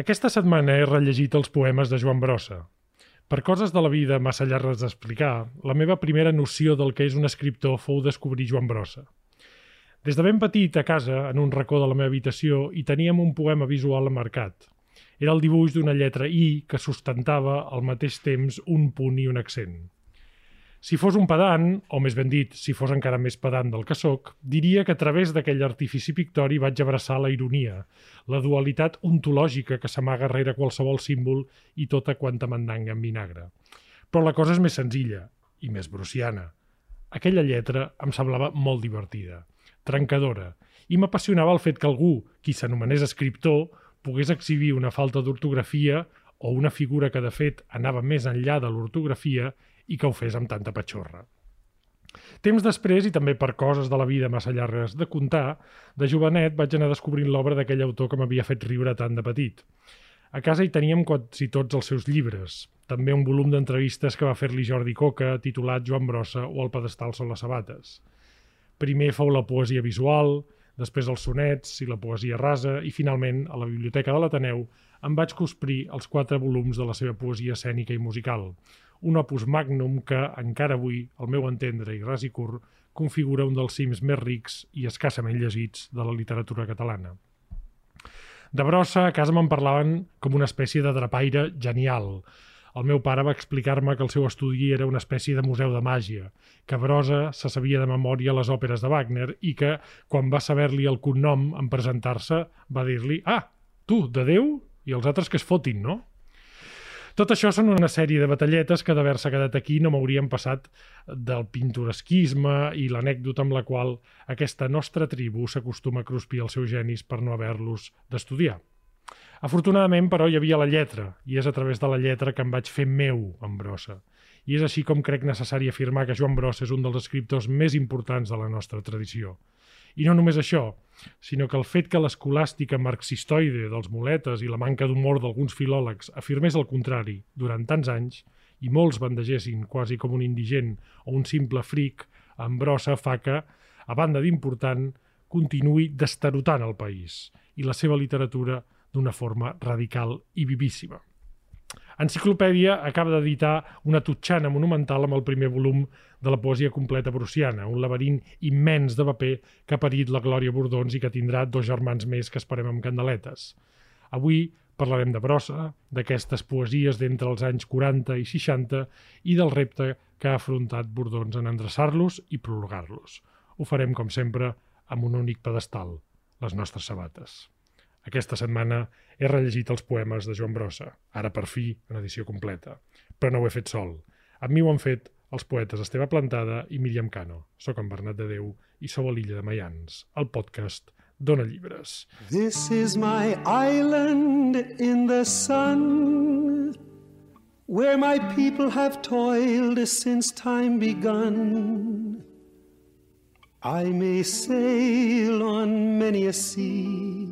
Aquesta setmana he rellegit els poemes de Joan Brossa. Per coses de la vida massa llargues d'explicar, la meva primera noció del que és un escriptor fou descobrir Joan Brossa. Des de ben petit, a casa, en un racó de la meva habitació, hi teníem un poema visual marcat. Era el dibuix d'una lletra I que sustentava al mateix temps un punt i un accent. Si fos un pedant, o més ben dit, si fos encara més pedant del que sóc, diria que a través d'aquell artifici pictori vaig abraçar la ironia, la dualitat ontològica que s'amaga rere qualsevol símbol i tota quanta mandanga en vinagre. Però la cosa és més senzilla i més bruciana. Aquella lletra em semblava molt divertida, trencadora, i m'apassionava el fet que algú, qui s'anomenés escriptor, pogués exhibir una falta d'ortografia o una figura que de fet anava més enllà de l'ortografia i que ho fes amb tanta patxorra. Temps després, i també per coses de la vida massa llargues de contar, de jovenet vaig anar descobrint l'obra d'aquell autor que m'havia fet riure tant de petit. A casa hi teníem quasi tots els seus llibres, també un volum d'entrevistes que va fer-li Jordi Coca, titulat Joan Brossa o El pedestal són les sabates. Primer fou la poesia visual, després els sonets i la poesia rasa, i finalment, a la Biblioteca de l'Ateneu, em vaig cosprir els quatre volums de la seva poesia escènica i musical, un opus magnum que, encara avui, al meu entendre i ras i curt, configura un dels cims més rics i escassament llegits de la literatura catalana. De brossa, a casa me'n parlaven com una espècie de drapaire genial. El meu pare va explicar-me que el seu estudi era una espècie de museu de màgia, que Brosa se sabia de memòria les òperes de Wagner i que, quan va saber-li el cognom en presentar-se, va dir-li «Ah, tu, de Déu? I els altres que es fotin, no?» Tot això són una sèrie de batalletes que d'haver-se quedat aquí no m'haurien passat del pintoresquisme i l'anècdota amb la qual aquesta nostra tribu s'acostuma a cruspir els seus genis per no haver-los d'estudiar. Afortunadament, però, hi havia la lletra, i és a través de la lletra que em vaig fer meu en Brossa. I és així com crec necessari afirmar que Joan Brossa és un dels escriptors més importants de la nostra tradició. I no només això, sinó que el fet que l'escolàstica marxistoide dels muletes i la manca d'humor d'alguns filòlegs afirmés el contrari durant tants anys i molts bandegessin quasi com un indigent o un simple fric, en brossa fa que, a banda d'important, continuï destarotant el país i la seva literatura d'una forma radical i vivíssima. Enciclopèdia acaba d'editar una tutxana monumental amb el primer volum de la poesia completa prussiana, un laberint immens de paper que ha parit la Glòria Bordons i que tindrà dos germans més que esperem amb candeletes. Avui parlarem de brossa, d'aquestes poesies d'entre els anys 40 i 60 i del repte que ha afrontat Bordons en endreçar-los i prolongar-los. Ho farem, com sempre, amb un únic pedestal, les nostres sabates. Aquesta setmana he rellegit els poemes de Joan Brossa, ara per fi en edició completa. Però no ho he fet sol. Amb mi ho han fet els poetes Esteve Plantada i Míriam Cano. Soc en Bernat de Déu i sou a l'illa de Mayans, el podcast Dona Llibres. This is my island in the sun Where my people have toiled since time begun I may sail on many a sea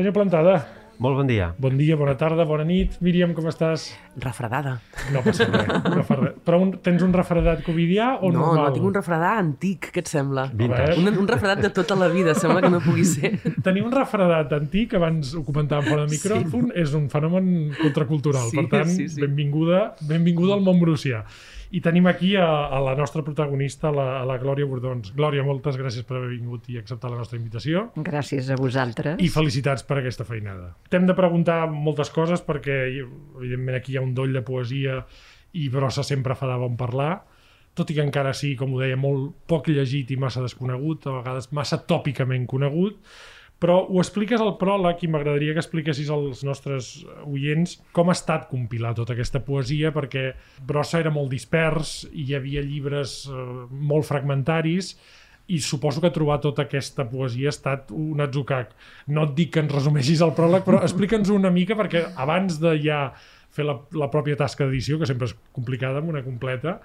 Senyor Plantada. Molt bon dia. Bon dia, bona tarda, bona nit. Míriam, com estàs? Refredada. No passa res. Refredat. Però un, tens un refredat covidià o no, normal? No, tinc un refredat antic, què et sembla? Vintage. Un, un refredat de tota la vida, sembla que no pugui ser. Tenir un refredat antic, abans ho comentàvem fora de micròfon, sí. és un fenomen contracultural. Sí, per tant, sí, sí. benvinguda, benvinguda al món brucià. I tenim aquí a, a la nostra protagonista, la, a la Glòria Bordons. Glòria, moltes gràcies per haver vingut i acceptar la nostra invitació. Gràcies a vosaltres. I felicitats per aquesta feinada. T'hem de preguntar moltes coses perquè, evidentment, aquí hi ha un doll de poesia i Brossa sempre fa de bon parlar, tot i que encara sí, com ho deia, molt poc llegit i massa desconegut, a vegades massa tòpicament conegut, però ho expliques al pròleg i m'agradaria que expliquessis als nostres oients com ha estat compilar tota aquesta poesia, perquè Brossa era molt dispers i hi havia llibres eh, molt fragmentaris i suposo que trobar tota aquesta poesia ha estat un atzucac. No et dic que ens resumeixis el pròleg, però explica'ns una mica, perquè abans de ja fer la, la pròpia tasca d'edició, que sempre és complicada amb una completa,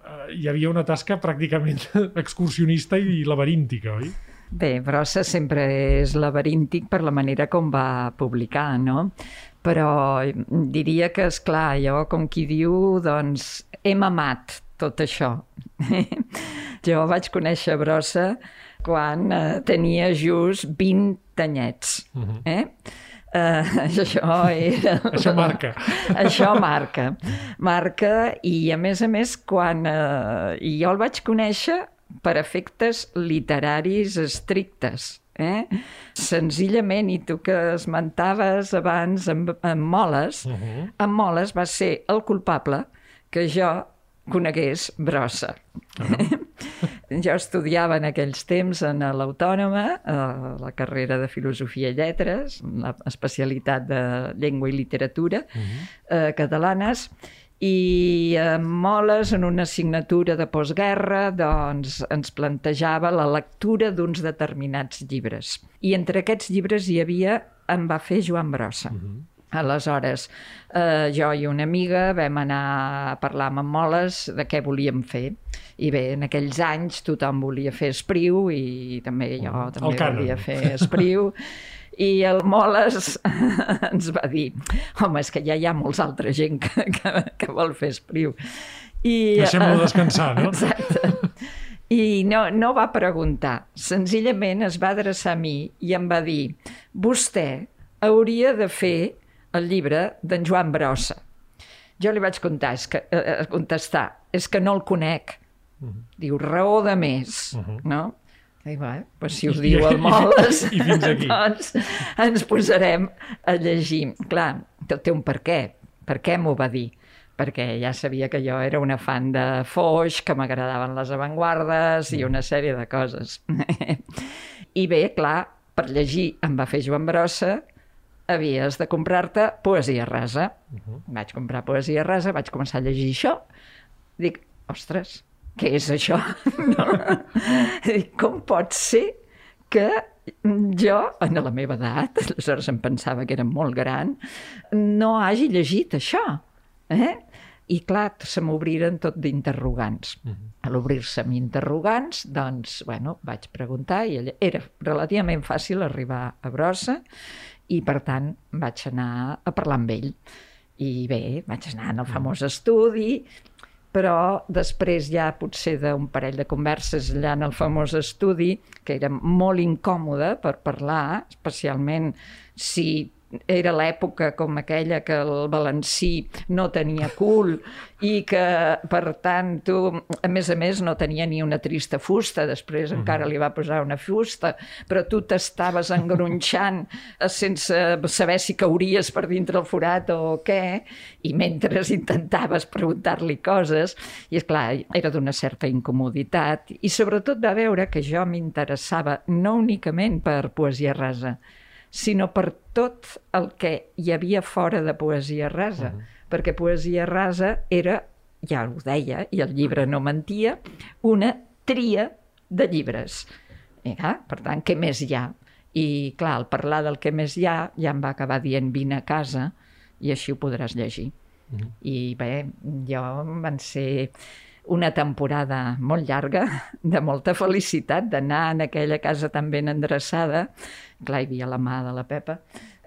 eh, hi havia una tasca pràcticament excursionista i laberíntica, oi? Bé, Brossa sempre és laberíntic per la manera com va publicar, no? Però diria que, és clar, jo, com qui diu, doncs, hem amat tot això. jo vaig conèixer Brossa quan eh, tenia just 20 anyets. Uh -huh. eh? Uh, això era... això marca. això marca. Marca i, a més a més, quan uh, jo el vaig conèixer per efectes literaris estrictes. Eh? Senzillament, i tu que esmentaves abans amb, amb Moles, uh -huh. amb Moles va ser el culpable que jo conegués Brossa. Uh -huh. jo estudiava en aquells temps en l'Autònoma, la carrera de Filosofia i Lletres, la especialitat de Llengua i Literatura uh -huh. eh, catalanes, i eh, Moles, en una assignatura de postguerra, doncs, ens plantejava la lectura d'uns determinats llibres. I entre aquests llibres hi havia Em va fer Joan Brossa. Uh -huh. Aleshores, eh, jo i una amiga vam anar a parlar amb en Moles de què volíem fer. I bé, en aquells anys tothom volia fer Espriu i també jo uh -huh. també volia fer Espriu. I el Moles ens va dir home, és que ja hi ha molts altra gent que, que, que vol fer espriu. I, Deixem-lo descansar, no? Exacte. I no, no va preguntar, senzillament es va adreçar a mi i em va dir vostè hauria de fer el llibre d'en Joan Brossa. Jo li vaig contar, és que, eh, eh contestar, és que no el conec. Uh -huh. Diu, raó de més, uh -huh. no? I va, pues si us diu el Moles, I, i fins aquí. doncs ens posarem a llegir. Clar, tot té un per què. Per què m'ho va dir? Perquè ja sabia que jo era una fan de Foix, que m'agradaven les avantguardes i una sèrie de coses. I bé, clar, per llegir em va fer Joan Brossa, havies de comprar-te poesia rasa. Uh -huh. Vaig comprar poesia rasa, vaig començar a llegir això. Dic, ostres, què és això? No? Com pot ser que jo, en la meva edat, aleshores em pensava que era molt gran, no hagi llegit això. Eh? I clar, se m'obriren tot d'interrogants. Uh -huh. A l'obrir-se amb interrogants, doncs, bueno, vaig preguntar i era relativament fàcil arribar a Brossa i per tant vaig anar a parlar amb ell. I bé, vaig anar en el famós estudi, però després ja potser d'un parell de converses allà en el famós estudi, que era molt incòmode per parlar, especialment si era l'època com aquella que el valencí no tenia cul i que, per tant, tu, a més a més, no tenia ni una trista fusta, després mm. encara li va posar una fusta, però tu t'estaves engronxant sense saber si cauries per dintre el forat o què, i mentre intentaves preguntar-li coses, i és clar, era d'una certa incomoditat, i sobretot va veure que jo m'interessava no únicament per poesia rasa, sinó per tot el que hi havia fora de poesia rasa, uh -huh. perquè poesia rasa era, ja ho deia, i el llibre no mentia, una tria de llibres. I, per tant, què més hi ha? I, clar, al parlar del què més hi ha, ja em va acabar dient vine a casa i així ho podràs llegir. Uh -huh. I bé, jo van ser una temporada molt llarga, de molta felicitat, d'anar en aquella casa tan ben endreçada, clar, hi havia la mà de la Pepa,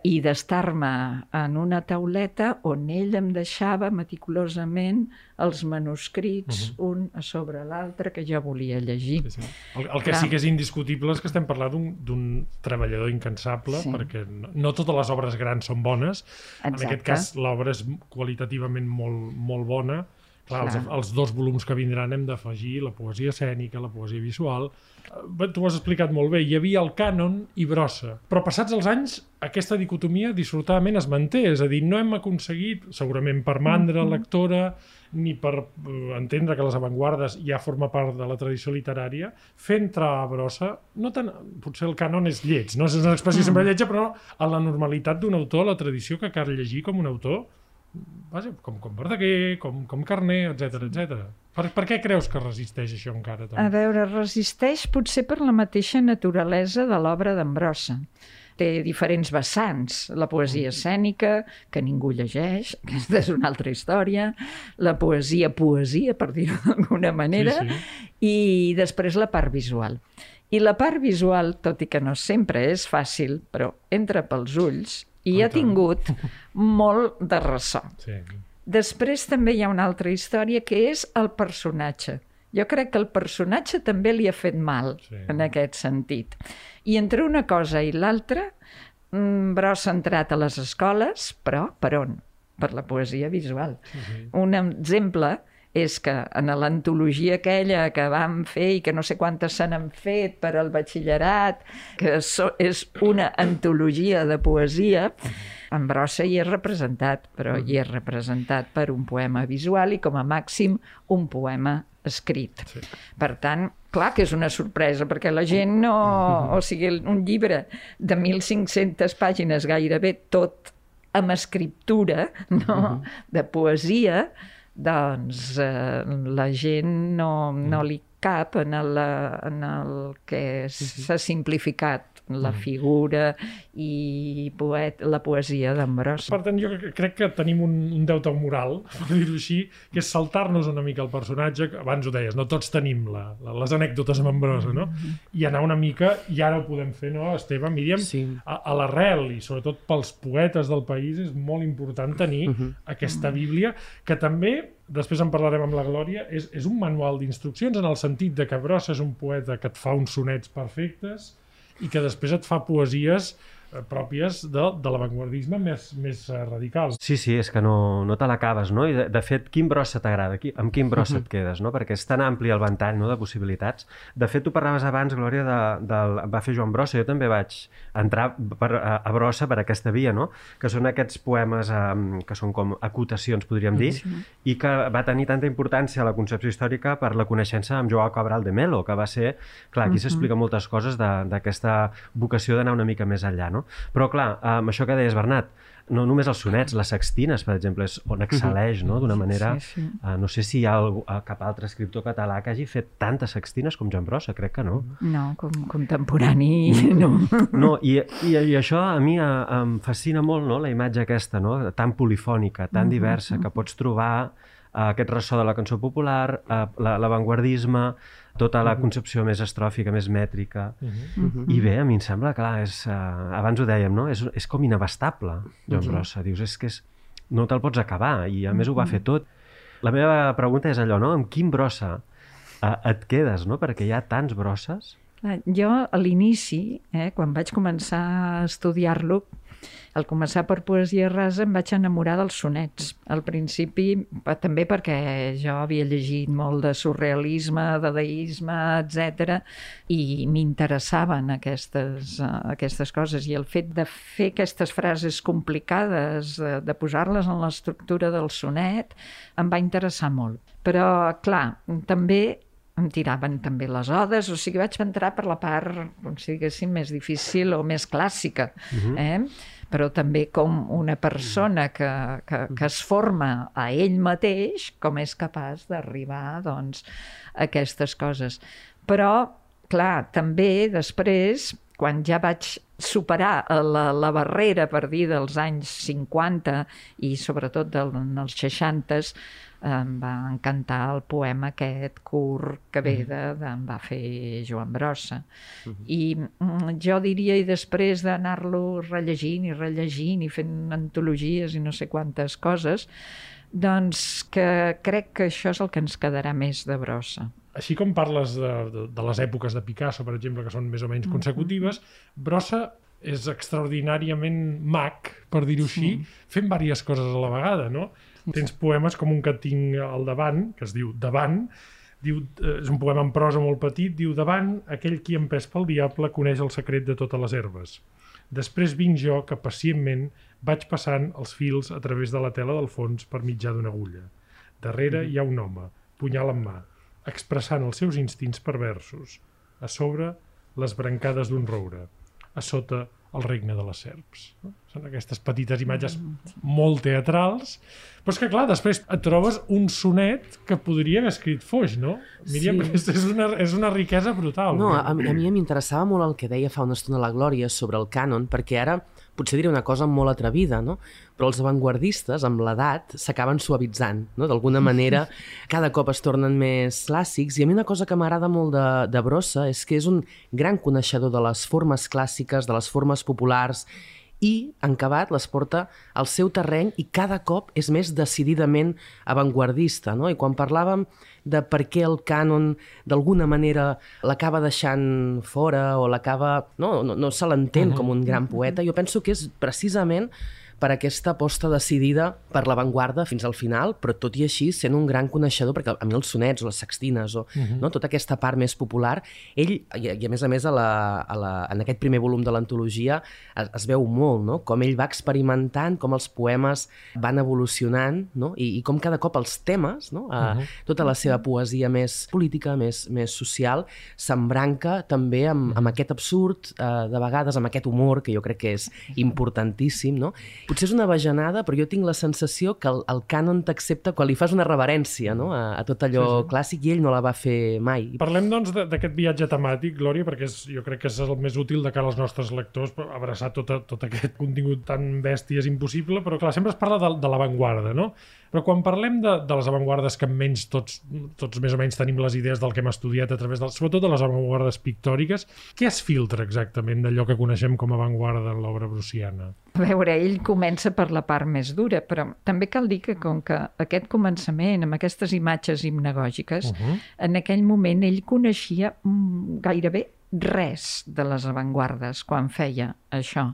i d'estar-me en una tauleta on ell em deixava meticulosament els manuscrits, uh -huh. un a sobre l'altre, que jo volia llegir. Sí, sí. El, el que Clar. sí que és indiscutible és que estem parlant d'un treballador incansable, sí. perquè no, no totes les obres grans són bones. Exacte. En aquest cas, l'obra és qualitativament molt, molt bona, Clar, els, els dos volums que vindran hem d'afegir la poesia escènica, la poesia visual. Eh, tu ho has explicat molt bé, hi havia el cànon i brossa. Però passats els anys, aquesta dicotomia dissortadament es manté, és a dir, no hem aconseguit, segurament per mandra mm-hmm. lectora, ni per uh, entendre que les avantguardes ja forma part de la tradició literària, fer entrar a brossa, no tant, potser el cànon és lleig, no és una expressió sempre mm. lletja, però a la normalitat d'un autor, a la tradició que cal llegir com un autor, vaja, com, com Verdaguer, com, com Carner, etc etc. Per, per què creus que resisteix això encara? A Tant? veure, resisteix potser per la mateixa naturalesa de l'obra d'Ambrosa. Té diferents vessants. La poesia escènica, que ningú llegeix, aquesta és una altra història, la poesia poesia, per dir-ho d'alguna manera, Sí, sí. i després la part visual. I la part visual, tot i que no sempre és fàcil, però entra pels ulls i ha tingut molt de ressò. Sí. Després també hi ha una altra història que és el personatge. Jo crec que el personatge també li ha fet mal Sí. en aquest sentit. I entre una cosa i l'altra, mm, Brossa ha entrat a les escoles, però per on? Per la poesia visual. Un exemple és que en l'antologia aquella que vam fer i que no sé quantes se n'han fet per al batxillerat, que so, és una antologia de poesia, en Brossa hi és representat, però hi és representat per un poema visual i com a màxim un poema escrit. Sí. Per tant, clar que és una sorpresa, perquè la gent no... O sigui, un llibre de 1.500 pàgines, gairebé tot amb escriptura, no? de poesia, doncs eh, la gent no, no li cap en el, en el que s'ha simplificat la figura i poet, la poesia d'Ambrosa. Per tant, jo cre- crec que tenim un, un deute moral, per dir-ho així, que és saltar-nos una mica el personatge, que abans ho deies, no tots tenim la, la, les anècdotes amb Ambrosa, no? I anar una mica, i ara ho podem fer, no, Esteve, Míriam, Sí. a, a l'arrel, i sobretot pels poetes del país, és molt important tenir aquesta Bíblia, que també, després en parlarem amb la Glòria, és, és un manual d'instruccions en el sentit de que Brossa és un poeta que et fa uns sonets perfectes i que després et fa poesies pròpies de, de l'avantguardisme més, més eh, radical. Sí, sí, és que no, no te l'acabes, no? I de, de fet, quin brossa t'agrada? Qui- Amb quin brossa et quedes, no? Perquè és tan ampli el ventall no, de possibilitats. De fet, tu parlaves abans, Glòria, de, del, va fer Joan Brossa. Jo també vaig entrar per, a, a Brossa per aquesta via, no? Que són aquests poemes um, que són com acotacions, podríem dir, i que va tenir tanta importància a la concepció històrica per la coneixença amb Joao Cabral de Melo, que va ser... Clar, aquí s'explica moltes coses de- d'aquesta vocació d'anar una mica més enllà, no? Però, clar, amb això que deies, Bernat, no només els sonets, les sextines, per exemple, és on excel·leix, no?, d'una manera... Sí, sí. Uh, no sé si hi ha algú, uh, cap altre escriptor català que hagi fet tantes sextines com Joan Brossa, crec que no. No, com, contemporani, no. No, i, i, i això a mi uh, em fascina molt, no?, la imatge aquesta, no?, tan polifònica, tan diversa, que pots trobar aquest ressò de la cançó popular, uh, la- l'avantguardisme, tota la concepció més estròfica, més mètrica. I bé, a mi em sembla, clar, és, uh, abans ho dèiem, no? És, és com inabastable, Joan Brossa. Dius, és que és, no te'l pots acabar, i a més ho va fer tot. La meva pregunta és allò, no? Amb quin brossa uh, et quedes, no? Perquè hi ha tants brosses. Jo, a l'inici, eh, quan vaig començar a estudiar-lo, al començar per poesia rasa em vaig enamorar dels sonets. Al principi, també perquè jo havia llegit molt de surrealisme, dadaisme, etc i m'interessaven aquestes, uh, aquestes coses. I el fet de fer aquestes frases complicades, de, de posar-les en l'estructura del sonet, em va interessar molt. Però, clar, també em tiraven també les odes, o sigui, vaig entrar per la part, com si diguéssim, més difícil o més clàssica. Uh -huh. eh? però també com una persona que, que, que es forma a ell mateix, com és capaç d'arribar doncs, a aquestes coses. Però, clar, també després, quan ja vaig superar la, la barrera, per dir, dels anys 50 i sobretot del, dels 60, em va encantar el poema aquest curt que ve de, de em va fer Joan Brossa. I mm, jo diria, i després d'anar-lo rellegint i rellegint i fent antologies i no sé quantes coses, doncs que crec que això és el que ens quedarà més de Brossa. Així com parles de, de, de les èpoques de Picasso, per exemple, que són més o menys consecutives, Brossa és extraordinàriament mag, per dir-ho així, fent diverses coses a la vegada, no? Tens poemes com un que tinc al davant, que es diu Davant, diu, eh, és un poema en prosa molt petit, diu Davant, aquell qui empès pel diable coneix el secret de totes les herbes. Després vinc jo que pacientment vaig passant els fils a través de la tela del fons per mitjà d'una agulla. Darrere hi ha un home, punyal en mà, expressant els seus instints perversos. A sobre, les brancades d'un roure. A sota, El regne de les serps. No? Són aquestes petites imatges molt teatrals, però és que, clar, després et trobes un sonet que podria haver escrit Foix, no? Míriam, Sí. és, és, una, és una riquesa brutal. No, a, a mi m'interessava molt el que deia fa una estona la Glòria sobre el cànon, perquè ara potser diré una cosa molt atrevida, no? però els avantguardistes, amb l'edat, s'acaben suavitzant. No? D'alguna manera, cada cop es tornen més clàssics. I a mi una cosa que m'agrada molt de, de Brossa és que és un gran coneixedor de les formes clàssiques, de les formes populars, i, en acabat, les porta al seu terreny i cada cop és més decididament avantguardista. No? I quan parlàvem de per què el cànon d'alguna manera l'acaba deixant fora o l'acaba... No, no, no se l'entén com un gran poeta, jo penso que és precisament per aquesta aposta decidida per l'avantguarda fins al final, però tot i així sent un gran coneixedor, perquè a mi els sonets o les sextines o no, tota aquesta part més popular, ell, i, i a més a més a la, a la, en aquest primer volum de l'antologia es, es veu molt, no? com ell va experimentant, com els poemes van evolucionant no? I, i com cada cop els temes, no? uh, tota la seva poesia més política, més, més social, s'embranca també amb, amb aquest absurd, uh, de vegades amb aquest humor, que jo crec que és importantíssim, no? Potser és una bajanada, però jo tinc la sensació que el, el cànon t'accepta quan li fas una reverència no? a, a tot allò sí, sí. clàssic i ell no la va fer mai. Parlem, doncs, de- d'aquest viatge temàtic, Glòria, perquè és, jo crec que és el més útil de cara als nostres lectors, abraçar tot, tot aquest contingut tan bèstia és impossible, però clar, sempre es parla de, de l'avantguarda, no? Però quan parlem de, de les avantguardes que menys tots, tots més o menys tenim les idees del que hem estudiat a través, del, sobretot de les avantguardes pictòriques, què es filtra exactament d'allò que coneixem com a avantguarda en l'obra bruciana? A veure, ell comença per la part més dura, però també cal dir que com que aquest començament, amb aquestes imatges hipnagògiques, uh -huh. en aquell moment ell coneixia mm, gairebé res de les avantguardes quan feia això.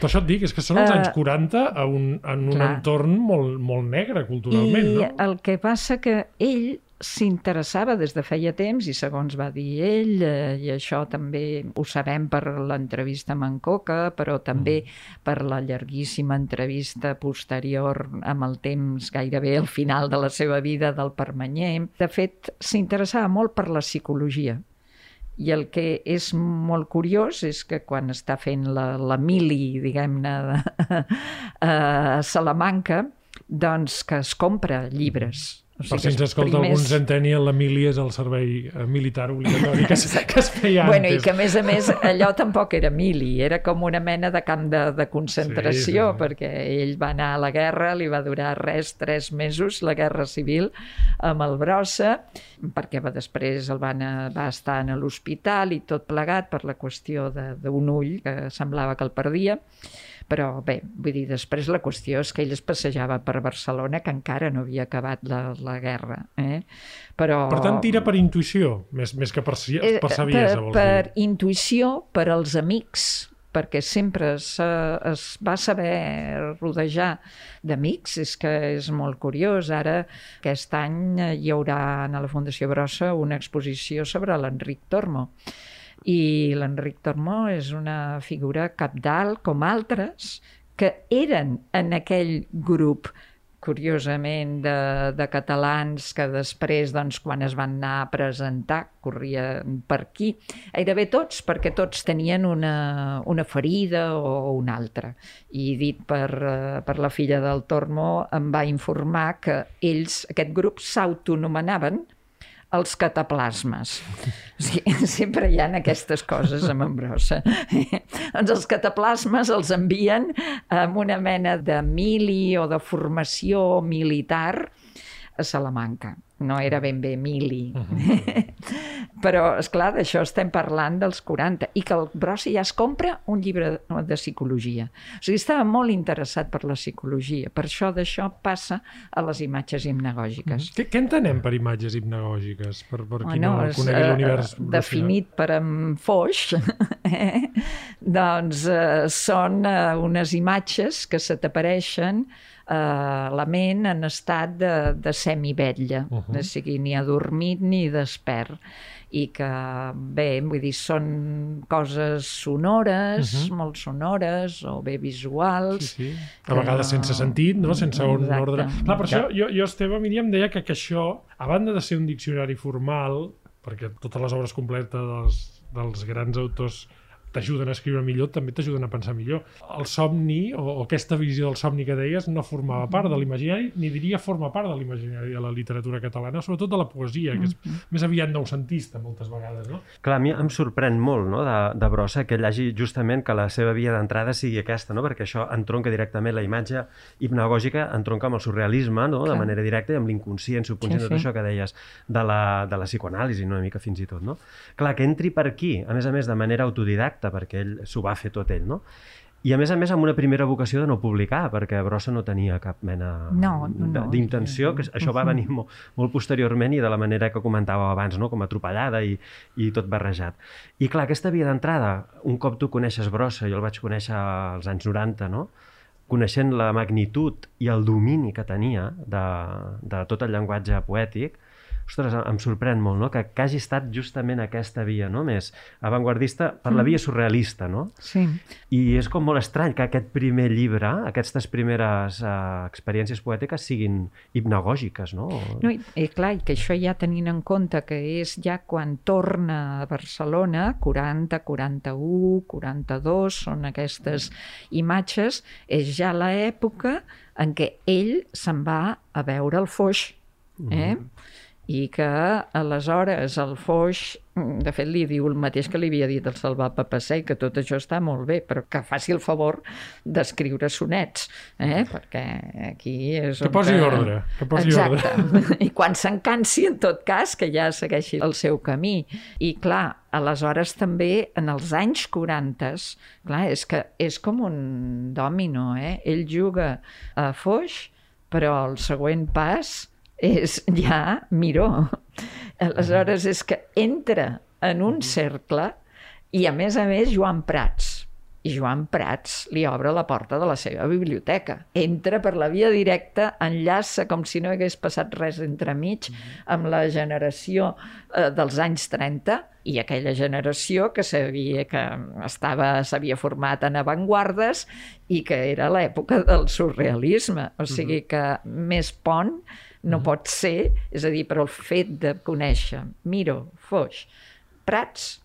Per això et dic, és que són els Eh, anys 40 a un, en un clar. entorn molt, molt negre culturalment, I no? el que passa que ell s'interessava des de feia temps i segons va dir ell, eh, i això també ho sabem per l'entrevista amb en Coca, però també per la llarguíssima entrevista posterior amb el temps gairebé al final de la seva vida del Permanyer. De fet, s'interessava molt per la psicologia. I el que és molt curiós és que quan està fent la, la mili, diguem-ne, de- a Salamanca, doncs que es compra llibres. O Per si ens escolta algun centenni, la mili és el servei eh, militar obligatori que es, que es feia Bueno, i que a més a més allò tampoc era mili, era com una mena de camp de, de concentració, Sí, sí, perquè ell va anar a la guerra, li va durar res, tres mesos, la guerra civil, amb el Brossa, perquè va, després el van, a- va estar a l'hospital i tot plegat per la qüestió de- d'un ull que semblava que el perdia, però bé, vull dir, després la qüestió és que ell es passejava per Barcelona, que encara no havia acabat la, la guerra. Eh? Però... Per tant, tira per intuïció, més, més que per, Eh, per saviesa, per, per intuïció, per als amics, perquè sempre es, es va saber rodejar d'amics, és que és molt curiós. Ara, aquest any, eh, hi haurà a la Fundació Brossa una exposició sobre l'Enric Tormo. I l'Enric Tormo és una figura capdalt, com altres, que eren en aquell grup curiosament, de, de catalans que després, doncs, quan es van anar a presentar, corrien per aquí. Gairebé tots, perquè tots tenien una, una ferida o una altra. I dit per, eh, per la filla del Tormo, em va informar que ells, aquest grup, s'autonomenaven els cataplasmes. Sigui, sempre hi ha aquestes coses amb en Brossa. doncs els cataplasmes els envien amb una mena de mili o de formació militar a Salamanca. No era ben bé mili. Però, és clar d'això estem parlant dels 40 i que el Brossa ja es compra un llibre de psicologia. O sigui, estava molt interessat per la psicologia. Per això d'això passa a les imatges hipnagògiques. Què, què entenem per imatges hipnagògiques? Per, per qui no, és, conegui eh, l'univers definit per en Foix, eh? doncs eh, són eh, unes imatges que se t'apareixen eh, la ment en estat de, de semivetlla, uh -huh. o sigui, ni adormit ni despert i que, bé, vull dir, són coses sonores, uh -huh. molt sonores, o bé visuals, Sí, sí. A vegades sense sentit, no? sense un Exacte. ordre. Clar, per això jo, jo Esteve, Míriam, deia que, que això, a banda de ser un diccionari formal, perquè totes les obres completes dels, dels grans autors t'ajuden a escriure millor, també t'ajuden a pensar millor. El somni, o, o aquesta visió del somni que deies, no formava part de l'imaginari, ni diria forma part de l'imaginari de la literatura catalana, sobretot de la poesia, que és més aviat noucentista moltes vegades, no? Clar, a mi em sorprèn molt no, de, de Brossa que ell hagi justament que la seva via d'entrada sigui aquesta, no? perquè això entronca directament la imatge hipnagògica, entronca amb el surrealisme no? de Clar. manera directa i amb l'inconscient, subconscient, Sí, sí, tot sí. això que deies de la, de la psicoanàlisi, no? una mica fins i tot. No? Clar, que entri per aquí, a més a més de manera autodidacta, perquè ell s'ho va fer tot ell, no? I a més a més amb una primera vocació de no publicar, perquè Brossa no tenia cap mena No, no, d'intenció, que això va venir molt, molt posteriorment i de la manera que comentàveu abans, no? com atropellada i, i tot barrejat. I clar, aquesta via d'entrada, un cop tu coneixes Brossa, jo el vaig conèixer als anys 90, no? coneixent la magnitud i el domini que tenia de, de tot el llenguatge poètic, ostres, em sorprèn molt, no?, que, que hagi estat justament aquesta via, no?, més avantguardista per la via surrealista, no? Sí. I és com molt estrany que aquest primer llibre, aquestes primeres uh, experiències poètiques siguin hipnagògiques, no? No, i, i clar, i que això ja tenint en compte que és ja quan torna a Barcelona, 40, 41, 42, són aquestes imatges, és ja l'època en què ell se'n va a veure el Foix, eh? I que aleshores el Foix, de fet li diu el mateix que li havia dit el Salvà Papassei, que tot això està molt bé, però que faci el favor d'escriure sonets, eh? perquè aquí és Que posi ordre, que posi Exacte. I quan se'n cansi, en tot cas, que ja segueixi el seu camí. I clar, aleshores també, en els anys 40, clar, és que és com un dòmino, eh? Ell juga a Foix, però el següent pas és ja Miró. Aleshores és que entra en un cercle i a més a més Joan Prats. I Joan Prats li obre la porta de la seva biblioteca. Entra per la via directa, enllaça com si no hagués passat res entremig amb la generació eh, dels anys 30 i aquella generació que sabia que estava s'havia format en avantguardes i que era l'època del surrealisme. O sigui que més pont no pot ser, és a dir, però el fet de conèixer Miro, Foix, Prats,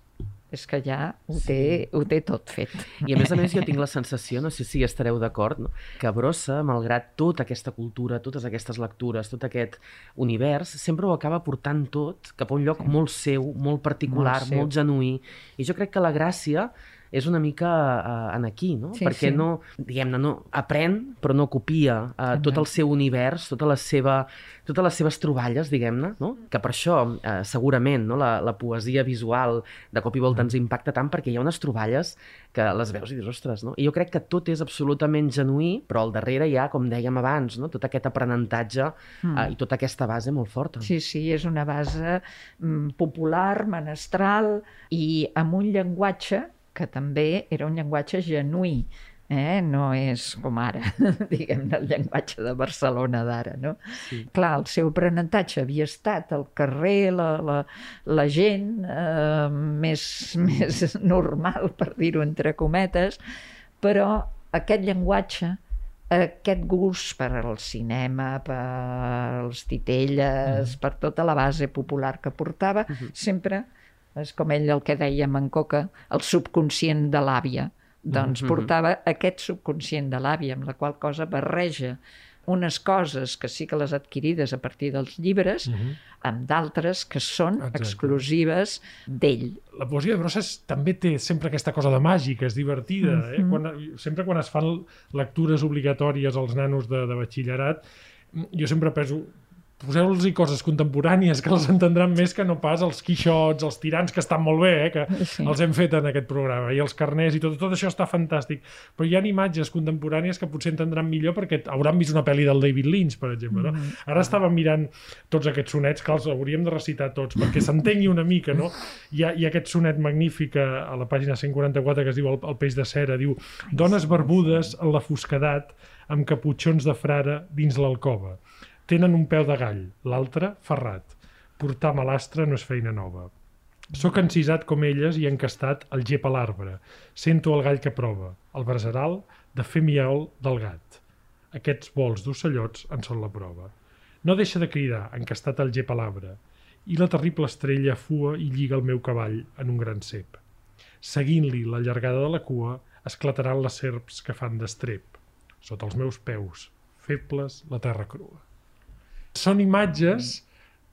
és que ja ho té, ho té tot fet. I a més a més jo tinc la sensació, no sé si estareu d'acord, no? que Brossa, malgrat tota aquesta cultura, totes aquestes lectures, tot aquest univers, sempre ho acaba portant tot cap a un lloc molt seu, molt particular, Molt molt, seu. molt genuí. I jo crec que la gràcia és una mica uh, en aquí, no? Sí, Perquè sí. no, diguem-ne, no aprèn, però no copia uh, tot el seu univers, tota la seva, totes les seves troballes, diguem-ne, no? Que per això, uh, segurament, no? la, la poesia visual de cop i volta ens impacta tant perquè hi ha unes troballes que les veus i dius, ostres, no? I jo crec que tot és absolutament genuí, però al darrere hi ha, com dèiem abans, no? tot aquest aprenentatge mm. uh, i tota aquesta base molt forta. Sí, sí, és una base mm, popular, menestral i amb un llenguatge que també era un llenguatge genuí, eh? no és com ara, diguem-ne, el llenguatge de Barcelona d'ara, no? Sí. Clar, el seu aprenentatge havia estat al carrer, la, la, la gent eh, més, més normal, per dir-ho entre cometes, però aquest llenguatge aquest gust per al cinema, per als titelles, mm. per tota la base popular que portava, mm -hmm. sempre és com ell el que dèiem en Coca, el subconscient de l'àvia. Doncs mm -hmm. portava aquest subconscient de l'àvia, amb la qual cosa barreja unes coses que sí que les adquirides a partir dels llibres, mm -hmm. amb d'altres que són Exacte. exclusives d'ell. La poesia de Brossa és, també té sempre aquesta cosa de màgica, és divertida. Mm -hmm. eh? quan, sempre quan es fan lectures obligatòries als nanos de, de batxillerat, jo sempre penso, poseu-los coses contemporànies que els entendran més que no pas els quixots, els tirants, que estan molt bé, eh, que Sí. els hem fet en aquest programa, i els carners i tot, tot això està fantàstic. Però hi ha imatges contemporànies que potser entendran millor perquè hauran vist una pel·li del David Lynch, per exemple. No? Ara estàvem mirant tots aquests sonets, que els hauríem de recitar tots, perquè s'entengui una mica, no? Hi ha, hi ha aquest sonet magnífic a, a la pàgina 144 que es diu El, el peix de cera, diu Dones barbudes en la fosquedat amb caputxons de frare dins l'alcova. Tenen un peu de gall, l'altre ferrat. Portar malastra no és feina nova. Soc encisat com elles i encastat al gep a l'arbre. Sento el gall que prova, el braseral de fer miaol del gat. Aquests vols d'ocellots en són la prova. No deixa de cridar, encastat al gep a l'arbre, i la terrible estrella fua i lliga el meu cavall en un gran cep. Seguint-li la llargada de la cua, esclataran les serps que fan d'estrep. Sota els meus peus, febles, la terra crua. Són imatges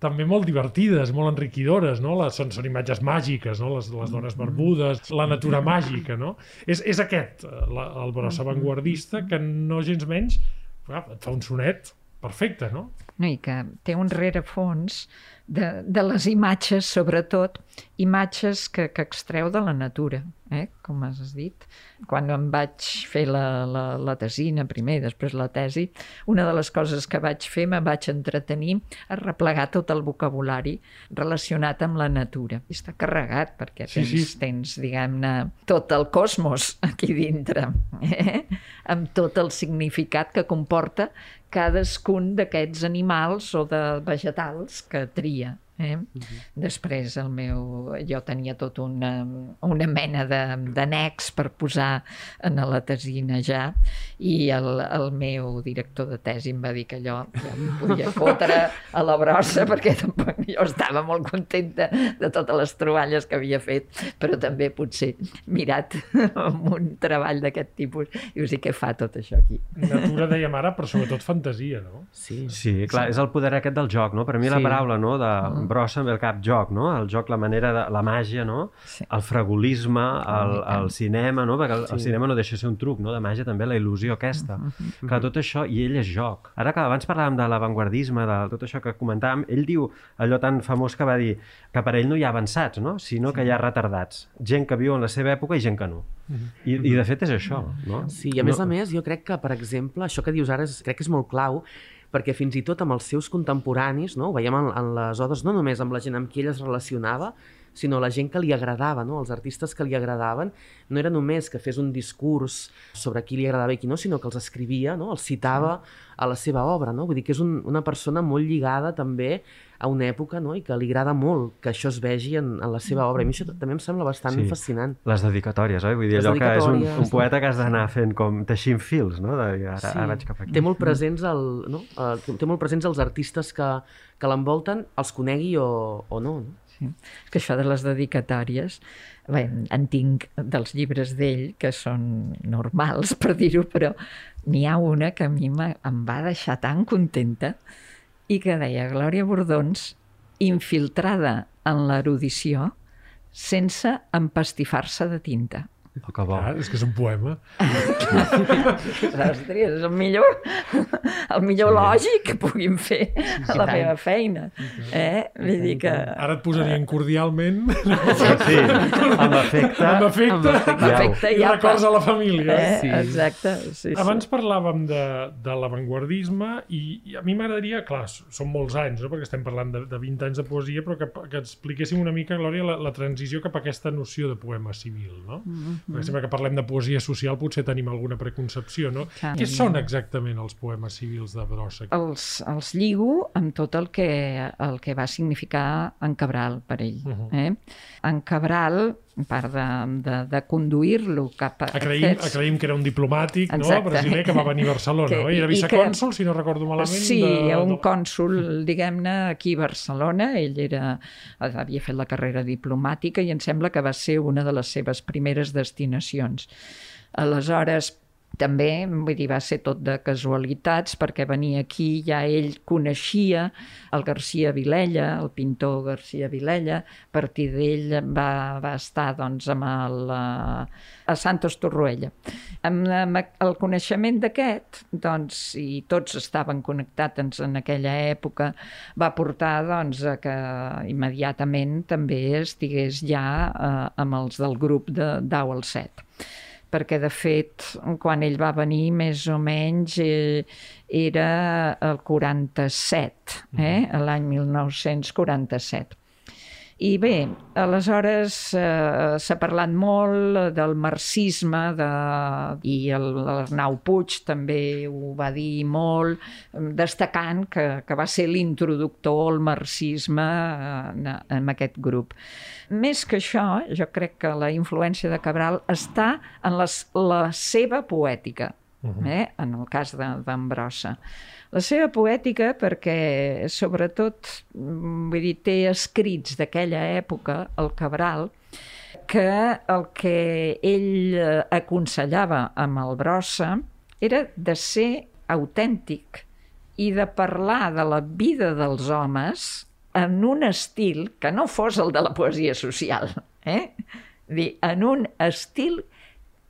també molt divertides, molt enriquidores, no? Les, són, són imatges màgiques, no? Les, les dones barbudes, la natura màgica, no? És, és aquest, eh, la, el brossa avantguardista, que no gens menys clar, et fa un sonet perfecte, no? No, I que té un rerefons de, de les imatges, sobretot, imatges que, que extreu de la natura, eh? com has dit. Quan em vaig fer la, la, la tesina primer després la tesi, una de les coses que vaig fer me vaig entretenir a replegar tot el vocabulari relacionat amb la natura. I està carregat perquè tens, sí, sí. tens diguem-ne, tot el cosmos aquí dintre, eh? amb tot el significat que comporta cadascun d'aquests animals o de vegetals que tria. Eh? Uh -huh. Després el meu, jo tenia tot una, una mena d'annex per posar en la tesina ja i el, el meu director de tesi em va dir que allò ja em podia fotre a la brossa perquè tampoc jo estava molt contenta de totes les troballes que havia fet però també potser mirat amb un treball d'aquest tipus i us dir què fa tot això aquí. Natura dèiem ara, però sobretot fantasia, no? Sí, sí clar, sí. és el poder aquest del joc, no? Per mi sí. la paraula no, de mm brossa amb el cap joc, no? El joc, la manera de... la màgia, no? Sí. El fragolisme, el, el cinema, no? Perquè el, sí. el cinema no deixa de ser un truc, no? De màgia també, la il·lusió aquesta. Mm -hmm. Clar, tot això, i ell és joc. Ara que abans parlàvem de l'avantguardisme, de tot això que comentàvem, ell diu allò tan famós que va dir que per ell no hi ha avançats, no? Sinó sí. que hi ha retardats. Gent que viu en la seva època i gent que no. Mm -hmm. I, I de fet és això, no? Sí, i a més no... a més jo crec que, per exemple, això que dius ara és, crec que és molt clau, perquè fins i tot amb els seus contemporanis, no? ho veiem en, en les odes, no només amb la gent amb qui ell es relacionava, sinó la gent que li agradava, no? els artistes que li agradaven, no era només que fes un discurs sobre qui li agradava i qui no, sinó que els escrivia, no? els citava a la seva obra. No? Vull dir que és un, una persona molt lligada també a una època no? i que li agrada molt que això es vegi en, en la seva obra. I a mi això també em sembla bastant sí. fascinant. Les dedicatòries, oi? Vull dir, Les allò que és un, un poeta que has d'anar fent com teixint fils, no? De, ara, sí. ara vaig cap aquí. Té molt presents, el, no? Uh, té molt presents els artistes que, que l'envolten, els conegui o, o no. no? Sí. Que això de les dedicatòries, bé, en tinc dels llibres d'ell que són normals, per dir-ho, però n'hi ha una que a mi em va deixar tan contenta i que deia Glòria Bordons infiltrada en l'erudició sense empastifar-se de tinta. Oh, que bo. Ah, és que és un poema. Ostres, és el millor, el millor sí. lògic que puguin fer a la meva feina. Eh? Vull dir que... Ara et posarien cordialment. Sí, sí. amb efecte. Amb efecte. Amb efecte I records a la família. Eh? Sí. Exacte. Sí, Abans parlàvem de, de l'avantguardisme i, i a mi m'agradaria, clar, són molts anys, no? perquè estem parlant de, de 20 anys de poesia, però que, que expliquéssim una mica, Glòria, la, la transició cap a aquesta noció de poema civil. No? Mm -hmm perquè sempre que parlem de poesia social potser tenim alguna preconcepció, no? Clar. Què són exactament els poemes civils de Brossa? Els, els lligo amb tot el que, el que va significar en Cabral per ell. Uh -huh. eh? En Cabral part de, de, de conduir-lo cap a... Acreïm, aquests... acreïm que era un diplomàtic no? brasiler que va venir a Barcelona, que, no? I era vicecònsul, que... si no recordo malament. Sí, de... un cònsul, diguem-ne, aquí a Barcelona. Ell era, havia fet la carrera diplomàtica i em sembla que va ser una de les seves primeres destinacions. Aleshores, també, vull dir, va ser tot de casualitats, perquè venia aquí, ja ell coneixia el Garcia Vilella, el pintor Garcia Vilella, a partir d'ell va, va estar doncs, amb el, eh, a Santos Torroella. Amb, amb el coneixement d'aquest, doncs, i tots estaven connectats en aquella època, va portar doncs, a que immediatament també estigués ja eh, amb els del grup de Dau al Set perquè de fet quan ell va venir més o menys eh, era el 47, eh? Mm-hmm. l'any 1947. I bé, aleshores eh, s'ha parlat molt del marxisme de... i l'Arnau Puig també ho va dir molt, destacant que, que va ser l'introductor al marxisme en, en aquest grup. Més que això, jo crec que la influència de Cabral està en les, la seva poètica, uh -huh. eh? en el cas d'Ambrossa. La seva poètica, perquè sobretot, mm, vull dir, té escrits d'aquella època, el Cabral, que el que ell eh, aconsellava amb el Brossa era de ser autèntic i de parlar de la vida dels homes en un estil que no fos el de la poesia social, eh? Dir, en un estil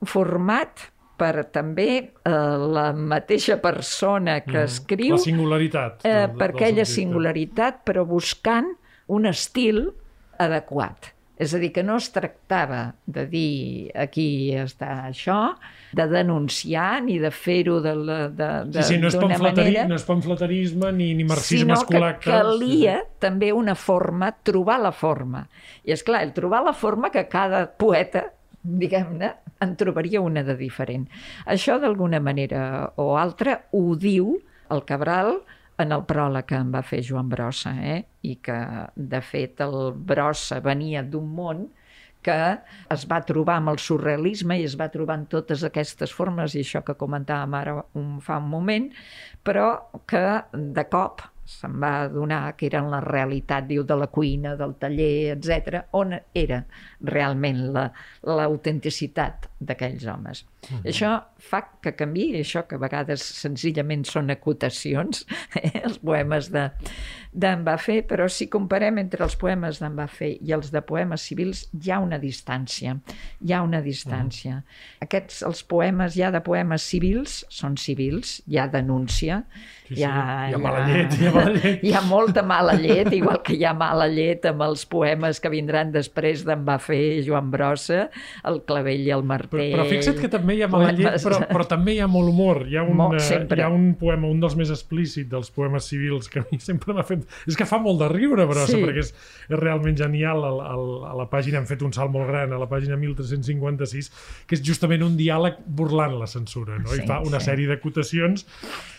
format per també eh, la mateixa persona que Mm, escriu La singularitat. eh, del- per aquella singularitat, però buscant un estil adequat. És a dir, que no es tractava de dir aquí està això, de denunciar ni de fer-ho de, la- de, de, Sí, sí, no és, manera no és pamfletarisme ni, ni marxisme sinó que calia també una forma, trobar la forma. I és clar, el trobar la forma que cada poeta, diguem-ne, en trobaria una de diferent. Això, d'alguna manera o altra, ho diu el Cabral en el pròleg que em va fer Joan Brossa, eh? i que, de fet, el Brossa venia d'un món que es va trobar amb el surrealisme i es va trobar en totes aquestes formes, i això que comentàvem ara un, fa un moment, però que de cop se'n va adonar que eren la realitat, diu, de la cuina, del taller, etc, on era realment la- l'autenticitat d'aquells homes. Mm -hmm. Això fa que canvi, això que a vegades senzillament són acotacions, eh, els poemes de d'en Bafé, però si comparem entre els poemes d'en Bafé i els de poemes civils, hi ha una distància. Hi ha una distància. Mm. Aquests, els poemes ja de poemes civils, són civils, hi ha denúncia, Sí, sí. hi ha, Hi ha mala llet, hi ha mala llet. hi ha molta mala llet, igual que hi ha mala llet amb els poemes que vindran després d'en Bafé, Joan Brossa, el clavell i el Però, però fixa't que també hi ha mala llet, però, però també hi ha molt humor. Hi ha, un, Molt, eh, hi ha un poema, un dels més explícits dels poemes civils que a mi sempre m'ha fet... És que fa molt de riure, Brossa, Sí. perquè és, és realment genial. A, a, a la pàgina hem fet un salt molt gran, a la pàgina 1356, que és justament un diàleg burlant la censura, no? Sí, I fa una sí. sèrie d'acotacions.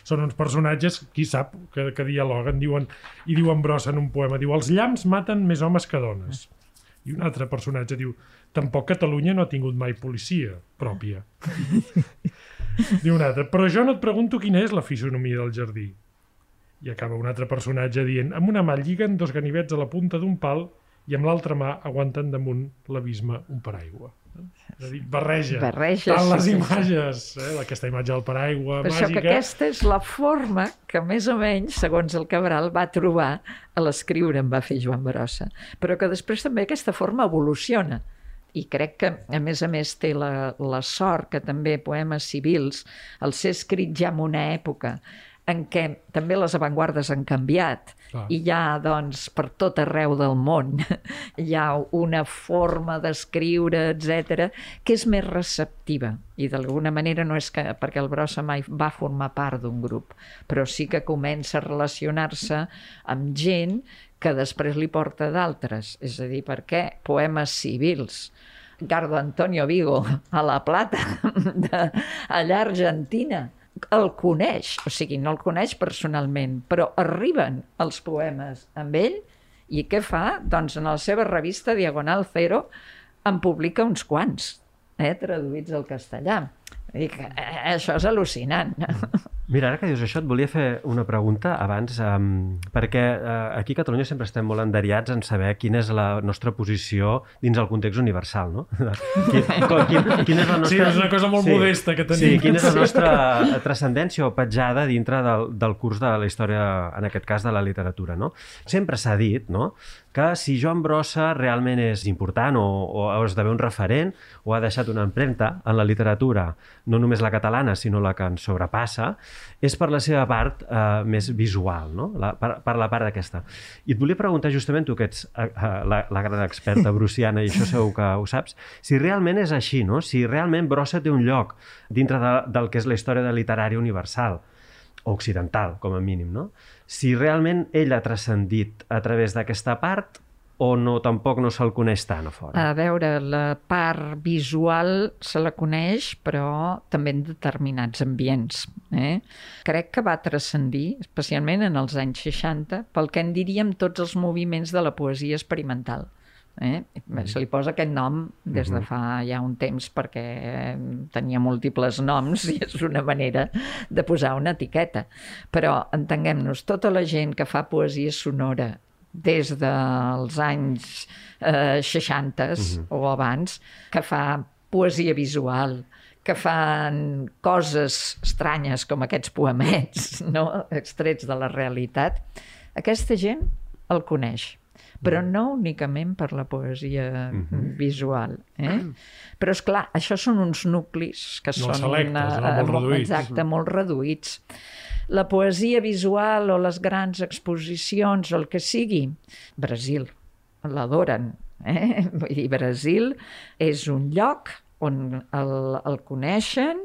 Són uns personatges, qui sap, que, que dialoguen, diuen, i diuen Brossa en un poema, diu, els llamps maten més homes que dones. I un altre personatge diu, tampoc Catalunya no ha tingut mai policia pròpia. diu un altre, però jo no et pregunto quina és la fisonomia del jardí. I acaba un altre personatge dient, amb una mà lliguen dos ganivets a la punta d'un pal i amb l'altra mà aguanten damunt l'abisme un paraigua. És a dir, barreja. Barreja, Tant sí, les sí, sí. imatges, eh? aquesta imatge del paraigua Per això màgica... que aquesta és la forma que més o menys, segons el Cabral, va trobar a l'escriure en va fer Joan Brossa. Però que després també aquesta forma evoluciona. I crec que, a més a més, té la, la sort que també poemes civils, al ser escrit ja en una època en què també les avantguardes han canviat Clar. i hi ha, doncs, per tot arreu del món hi ha una forma d'escriure, etc que és més receptiva i d'alguna manera no és que, perquè el Brossa mai va formar part d'un grup, però sí que comença a relacionar-se amb gent que després li porta d'altres, és a dir, perquè poemes civils Gardo Antonio Vigo a La Plata, de, allà a Argentina, el coneix, o sigui, no el coneix personalment, però arriben els poemes amb ell i què fa? Doncs en la seva revista Diagonal Zero en publica uns quants, eh, traduïts al castellà. I que, eh, això és al·lucinant. Mira, ara que dius això, et volia fer una pregunta abans, um, perquè uh, aquí a Catalunya sempre estem molt enderiats en saber quina és la nostra posició dins el context universal, no? Quin, quin, quina és la nostra... Sí, és una cosa molt modesta que tenim. Sí, quina és la nostra transcendència o petjada dintre del, del curs de la història, en aquest cas de la literatura, no? Sempre s'ha dit, no?, que si Joan Brossa realment és important o, o d'haver un referent o ha deixat una empremta en la literatura, no només la catalana, sinó la que ens sobrepassa, és per la seva part eh, més visual, no? la, per, per la part aquesta. I et volia preguntar justament, tu que ets eh, eh, la, la gran experta bruciana, i això segur que ho saps, si realment és així, no? si realment Brossa té un lloc dintre de, del que és la història de literària universal, o occidental, com a mínim, no? Si realment ell ha transcendit a través d'aquesta part o no, tampoc no se'l coneix tant a fora. A veure, la part visual se la coneix, però també en determinats ambients. Eh? Crec que va transcendir, especialment en els anys 60, pel que en diríem tots els moviments de la poesia experimental. Eh? Se li posa aquest nom des de fa ja un temps perquè tenia múltiples noms i és una manera de posar una etiqueta. Però entenguem-nos, tota la gent que fa poesia sonora des dels anys eh, 60 uh -huh. o abans, que fa poesia visual, que fan coses estranyes com aquests poemets, no? extrets de la realitat, aquesta gent el coneix però no únicament per la poesia uh -huh. visual. Eh? Però, és clar, això són uns nuclis que Molt són... selectes, no? Molt reduïts. Exacte, molt reduïts. La poesia visual o les grans exposicions o el que sigui, Brasil, l'adoren. Eh? Vull dir, Brasil és un lloc on el, el coneixen,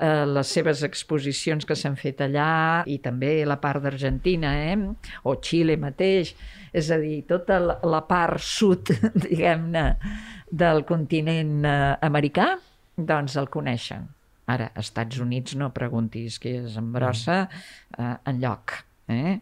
eh, les seves exposicions que s'han fet allà i també la part d'Argentina eh? o Xile mateix, és a dir, tota la, part sud, diguem-ne, del continent eh, americà, doncs el coneixen. Ara, als Estats Units no preguntis qui és en Brossa eh, en lloc. Eh?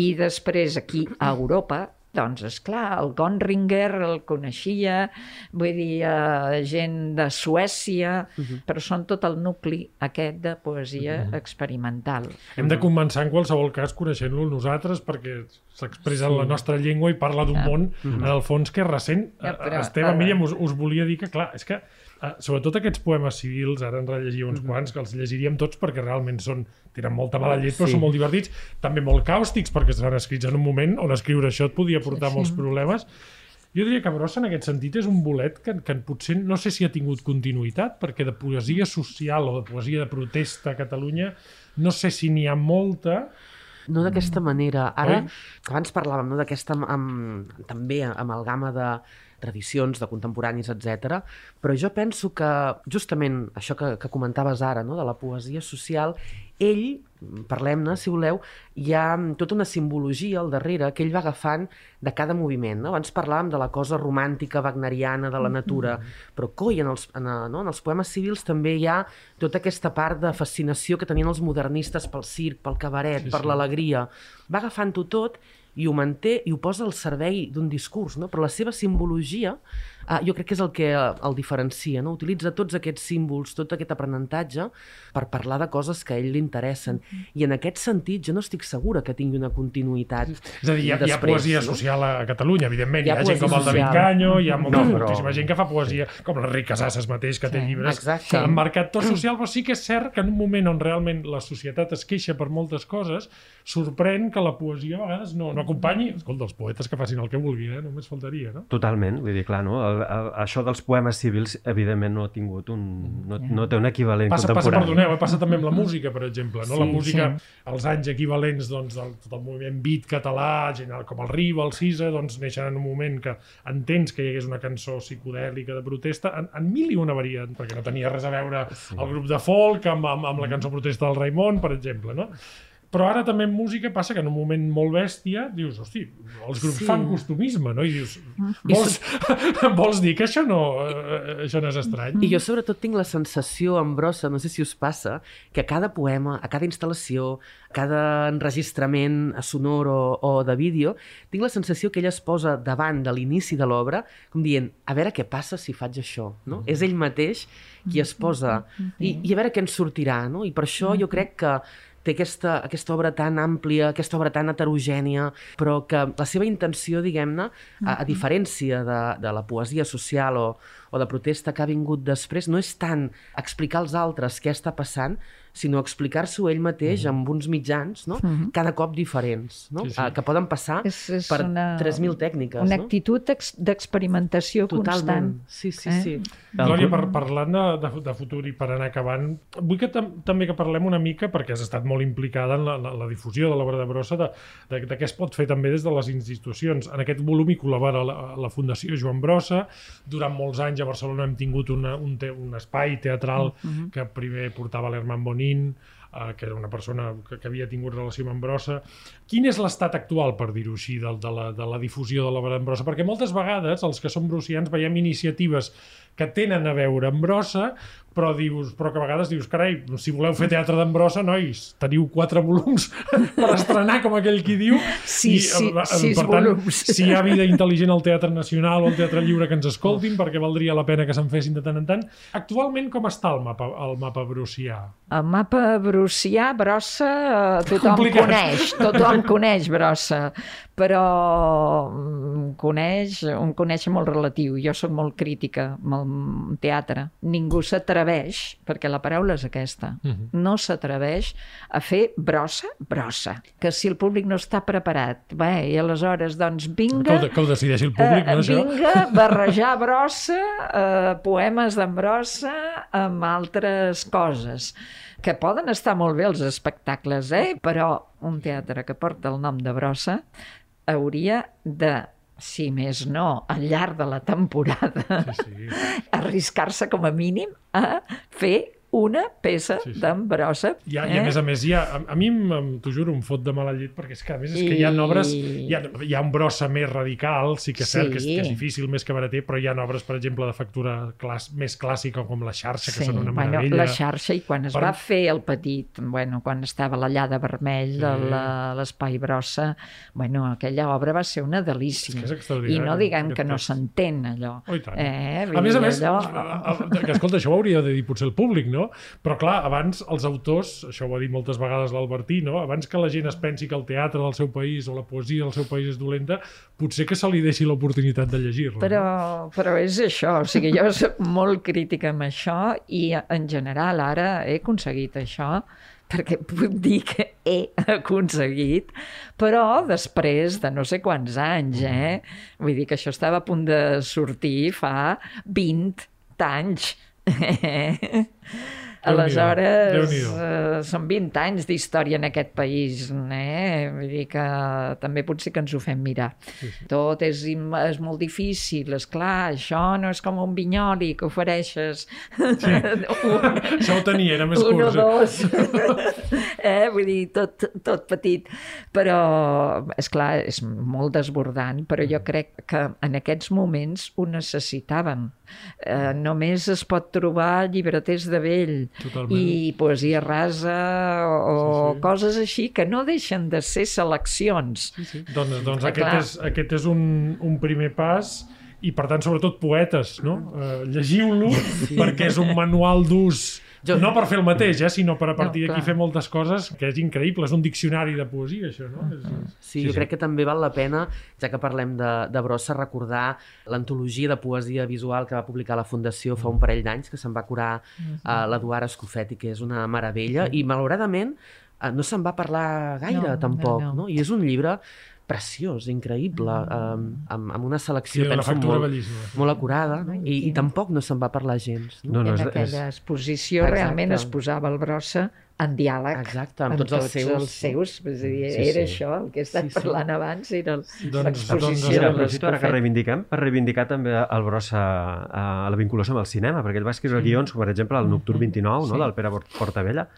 I després aquí a Europa doncs, és clar, el Gonringer el coneixia, vull dir, eh, gent de Suècia, uh -huh. però són tot el nucli aquest de poesia uh -huh. experimental. Hem de començar, en qualsevol cas, coneixent-lo nosaltres, perquè s'expressa en la nostra llengua i parla d'un món, en el fons, que és recent. Ja, però, Esteve, a Míriam, us, us volia dir que, clar, és que eh, sobretot aquests poemes civils, ara en rellegia uns quants, que els llegiríem tots perquè realment són, tenen molta mala llet, però Sí. són molt divertits, també molt càustics, perquè estan escrits en un moment on escriure això et podia portar Sí, sí. molts problemes. Jo diria que Brossa, en aquest sentit, és un bolet que, que potser no sé si ha tingut continuïtat, perquè de poesia social o de poesia de protesta a Catalunya no sé si n'hi ha molta, No d'aquesta manera. Ara, Oi? abans parlàvem no, d'aquesta am- am- també amalgama de tradicions, de contemporanis, etc. Però jo penso que justament això que, que comentaves ara, no, de la poesia social, ell, parlem-ne, si voleu, hi ha tota una simbologia al darrere que ell va agafant de cada moviment. No? Abans parlàvem de la cosa romàntica, wagneriana, de la natura, però coi, en els, en, no? en els poemes civils també hi ha tota aquesta part de fascinació que tenien els modernistes pel circ, pel cabaret, Sí, per sí. l'alegria. Va agafant-ho tot i ho manté i ho posa al servei d'un discurs, no? però la seva simbologia eh, jo crec que és el que eh, el diferencia, no? utilitza tots aquests símbols, tot aquest aprenentatge per parlar de coses que a ell li interessen. I en aquest sentit jo no estic segura que tingui una continuïtat És a dir, hi ha, hi ha després, poesia no? social a Catalunya, evidentment. Hi Hi ha, ha gent com el David. Canyo, hi ha molta, No, però- moltíssima gent que fa poesia, com l'Enric Casasses mateix, que té Sí, llibres exacte. que han marcat tot social, però sí que és cert que en un moment on realment la societat es queixa per moltes coses, sorprèn que la poesia a vegades no, no acompanyi... Escolta, els poetes que facin el que vulguin, eh? només faltaria, no? Totalment, vull dir, clar, no? El, això dels poemes civils, evidentment, no ha tingut un... no, no té un equivalent Passa, passa, contemporani. perdoneu, eh? passa també amb la música, per exemple. No? la Sí, música, sí. els anys equivalents doncs, del, del moviment beat català, gent com el Riba, el Cisa, doncs neixen en un moment que entens que hi hagués una cançó psicodèlica de protesta en, en mil i una variant, perquè no tenia res a veure sí. el grup de folk amb, amb, amb la cançó protesta del Raimon, per exemple, no? Però ara també en música passa que en un moment molt bèstia dius, hosti, els grups Sí. fan costumisme, no? I dius, vols, vols dir que això no, eh, això no és estrany? I jo sobretot tinc la sensació, en brossa, no sé si us passa, que a cada poema, a cada instal·lació, a cada enregistrament sonor o, o de vídeo, tinc la sensació que ell es posa davant de l'inici de l'obra, com dient, a veure què passa si faig això, no? És ell mateix qui es posa, i, i a veure què ens sortirà, no? I per això jo crec que té aquesta, aquesta obra tan àmplia, aquesta obra tan heterogènia, però que la seva intenció, diguem-ne, a, a diferència de, de la poesia social o, o de protesta que ha vingut després, no és tant explicar als altres què està passant, sinó explicar-s'ho ell mateix amb uns mitjans, no? cada cop diferents, no? Sí, sí. Ah, que poden passar És, és per una, 3.000 tècniques. Una no? actitud ex- d'experimentació constant. Sí, sí, Eh? sí. Glòria, per, parlant de, de, de futur i per anar acabant, vull que tam també que parlem una mica, perquè has estat molt implicada en la, la, la difusió de l'obra de Brossa, de, de, de què es pot fer també des de les institucions. En aquest volum hi col·labora la, la Fundació Joan Brossa. Durant molts anys a Barcelona hem tingut una, un, te, un espai teatral que primer portava l'Herman Bonin, eh, que era una persona que, que havia tingut relació amb Brossa. Quin és l'estat actual, per dir-ho així, de, de, la, de la difusió de l'obra d'en Brossa? Perquè moltes vegades els que som brucians veiem iniciatives que tenen a veure amb Brossa, però dius, però que a vegades dius, carai, si voleu fer teatre d'en Brossa, nois, teniu quatre volums per estrenar, com aquell qui diu. Sí, sí, eh, eh, sis per tant, volums. si hi ha vida intel·ligent al Teatre Nacional o al Teatre Lliure que ens escoltin, perquè valdria la pena que se'n fessin de tant en tant. Actualment, com està el mapa, el mapa brucià? El mapa brucià, Brossa, eh, tothom Complicat. coneix, tothom coneix Brossa, però mm, coneix, un coneix molt relatiu. Jo sóc molt crítica amb el teatre. Ningú s'atreveix, perquè la paraula és aquesta, Mhm. no s'atreveix a fer brossa, brossa. Que si el públic no està preparat, bé, i aleshores, doncs Que vinga... ho, de- que ho decideixi el públic, Eh, no, això? vinga, barrejar brossa, eh, poemes d'en brossa amb altres coses que poden estar molt bé els espectacles, eh? però un teatre que porta el nom de brossa hauria de, si més no, al llarg de la temporada, Sí, sí. arriscar-se com a mínim a fer una peça Sí, sí. d'en brossa. I, a, I a més a més, hi ha, a, a mi, t'ho juro, em fot de mala llet, perquè és que a més és que hi ha I- obres, hi ha, hi ha un brossa més radical, sí que és cert que és, Sí. que és difícil, més que barater, però hi ha obres, per exemple, de factura clàs, més clàssica, com La xarxa, que són una bueno, meravella. la xarxa, i quan es Per- va fer el petit, bueno, quan estava la llada vermell Sí. de l'espai brossa, bueno, aquella obra va ser una delícia. És que és I no diguem que no s'entén allò. Oh, i. Eh, A més a més, allò... a- a- que escolta, això ho hauria de dir potser el públic, no? Però clar, abans els autors, això ho ha dit moltes vegades l'Albertí, no? Abans que la gent es pensi que el teatre del seu país o la poesia del seu país és dolenta, potser que se li deixi l'oportunitat de llegir-la. Però, però és això, o sigui, jo soc molt crítica amb això i en general ara he aconseguit això perquè puc dir que he aconseguit, però després de no sé quants anys, eh? Vull dir que això estava a punt de sortir fa 20 anys. Aleshores, eh, són 20 anys d'història en aquest país, eh? Vull dir que també potser que ens ho fem mirar. Sí, sí. Tot és, és molt difícil, és clar, això no és com un vinyoli que ofereixes sí. un, Això ho tenia, era més un o curt. dos. eh? Vull dir, tot, tot petit. Però, és clar, és molt desbordant, però jo crec que en aquests moments ho necessitaven. Eh, només es pot trobar llibreters de vell Totalment. i poesia rasa o, Sí, sí. coses així que no deixen de ser seleccions. Sí, sí. Doncs, doncs aquest, clar. és, aquest és un, un primer pas i per tant sobretot poetes, no? Uh, llegiu-lo sí. perquè és un manual d'ús Jo- no per fer el mateix, eh, sinó per a partir No, d'aquí fer moltes coses que és increïble, és un diccionari de poesia això, no? És, és... Sí, jo crec que també val la pena, ja que parlem de, de Brossa, recordar l'antologia de poesia visual que va publicar la Fundació fa un parell d'anys, que se'n va curar uh, l'Eduard Escofeti, que és una meravella, i malauradament uh, no se'n va parlar gaire, no, tampoc, no. no, I és un llibre preciós, increïble, um, amb, amb una Sí, selecció, una penso, molt, molt acurada, no? I, i I- tampoc no se'n va parlar gens. No? No, no, en és, aquella és, exposició Exacte. realment es posava el brossa en diàleg Exacte, amb tots els seus. els seus és a dir, Sí, era sí. això, el que he estat Sí, sí. parlant abans era el- Doncs- l'exposició doncs- aprofito ara que reivindiquem per reivindicar també el Brossa a, a la vinculació amb el cinema, perquè ell va escriure guions, com per exemple el Nocturn 29, no?, Sí. del Pere Port- Portavella,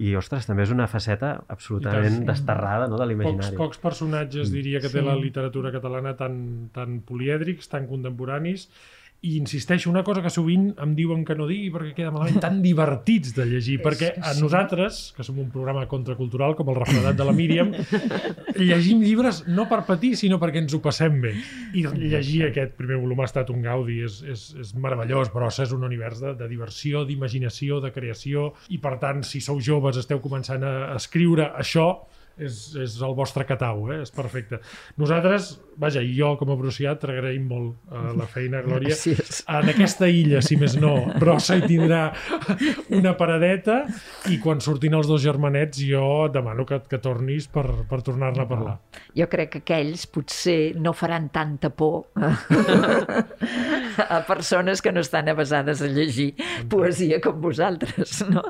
i, ostres, també és una faceta absolutament desterrada no, de Pocs, l'imaginari. pocs personatges diria que té Sí. la literatura catalana tan, tan polièdrics, tan contemporanis, i insisteixo, una cosa que sovint em diuen que no digui perquè queda malament, tan divertits de llegir, perquè a nosaltres, que som un programa contracultural, com el refredat de la Míriam, llegim llibres no per patir, sinó perquè ens ho passem bé. I llegir aquest primer volum ha estat un gaudi, és, és, és meravellós, però és un univers de, de diversió, d'imaginació, de creació, i per tant, si sou joves, esteu començant a escriure això, és, és el vostre catau, eh? és perfecte. Nosaltres, vaja, jo com a bruciat t'agraïm molt uh, la feina, Glòria. Gràcies. En aquesta illa, si més no, brossa i tindrà una paradeta i quan surtin els dos germanets jo demano que, que tornis per, per tornar-ne a parlar. Jo crec que aquells potser no faran tanta por a persones que no estan avasades a llegir poesia com vosaltres, no?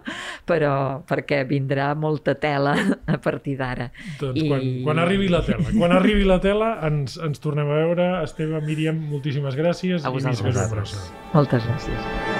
Però perquè vindrà molta tela a partir d'ara. Doncs I- quan, quan arribi la tela. Quan arribi la tela ens, ens tornem a veure. Esteve, Míriam, moltíssimes gràcies. A i vosaltres. Brossa. Moltes gràcies.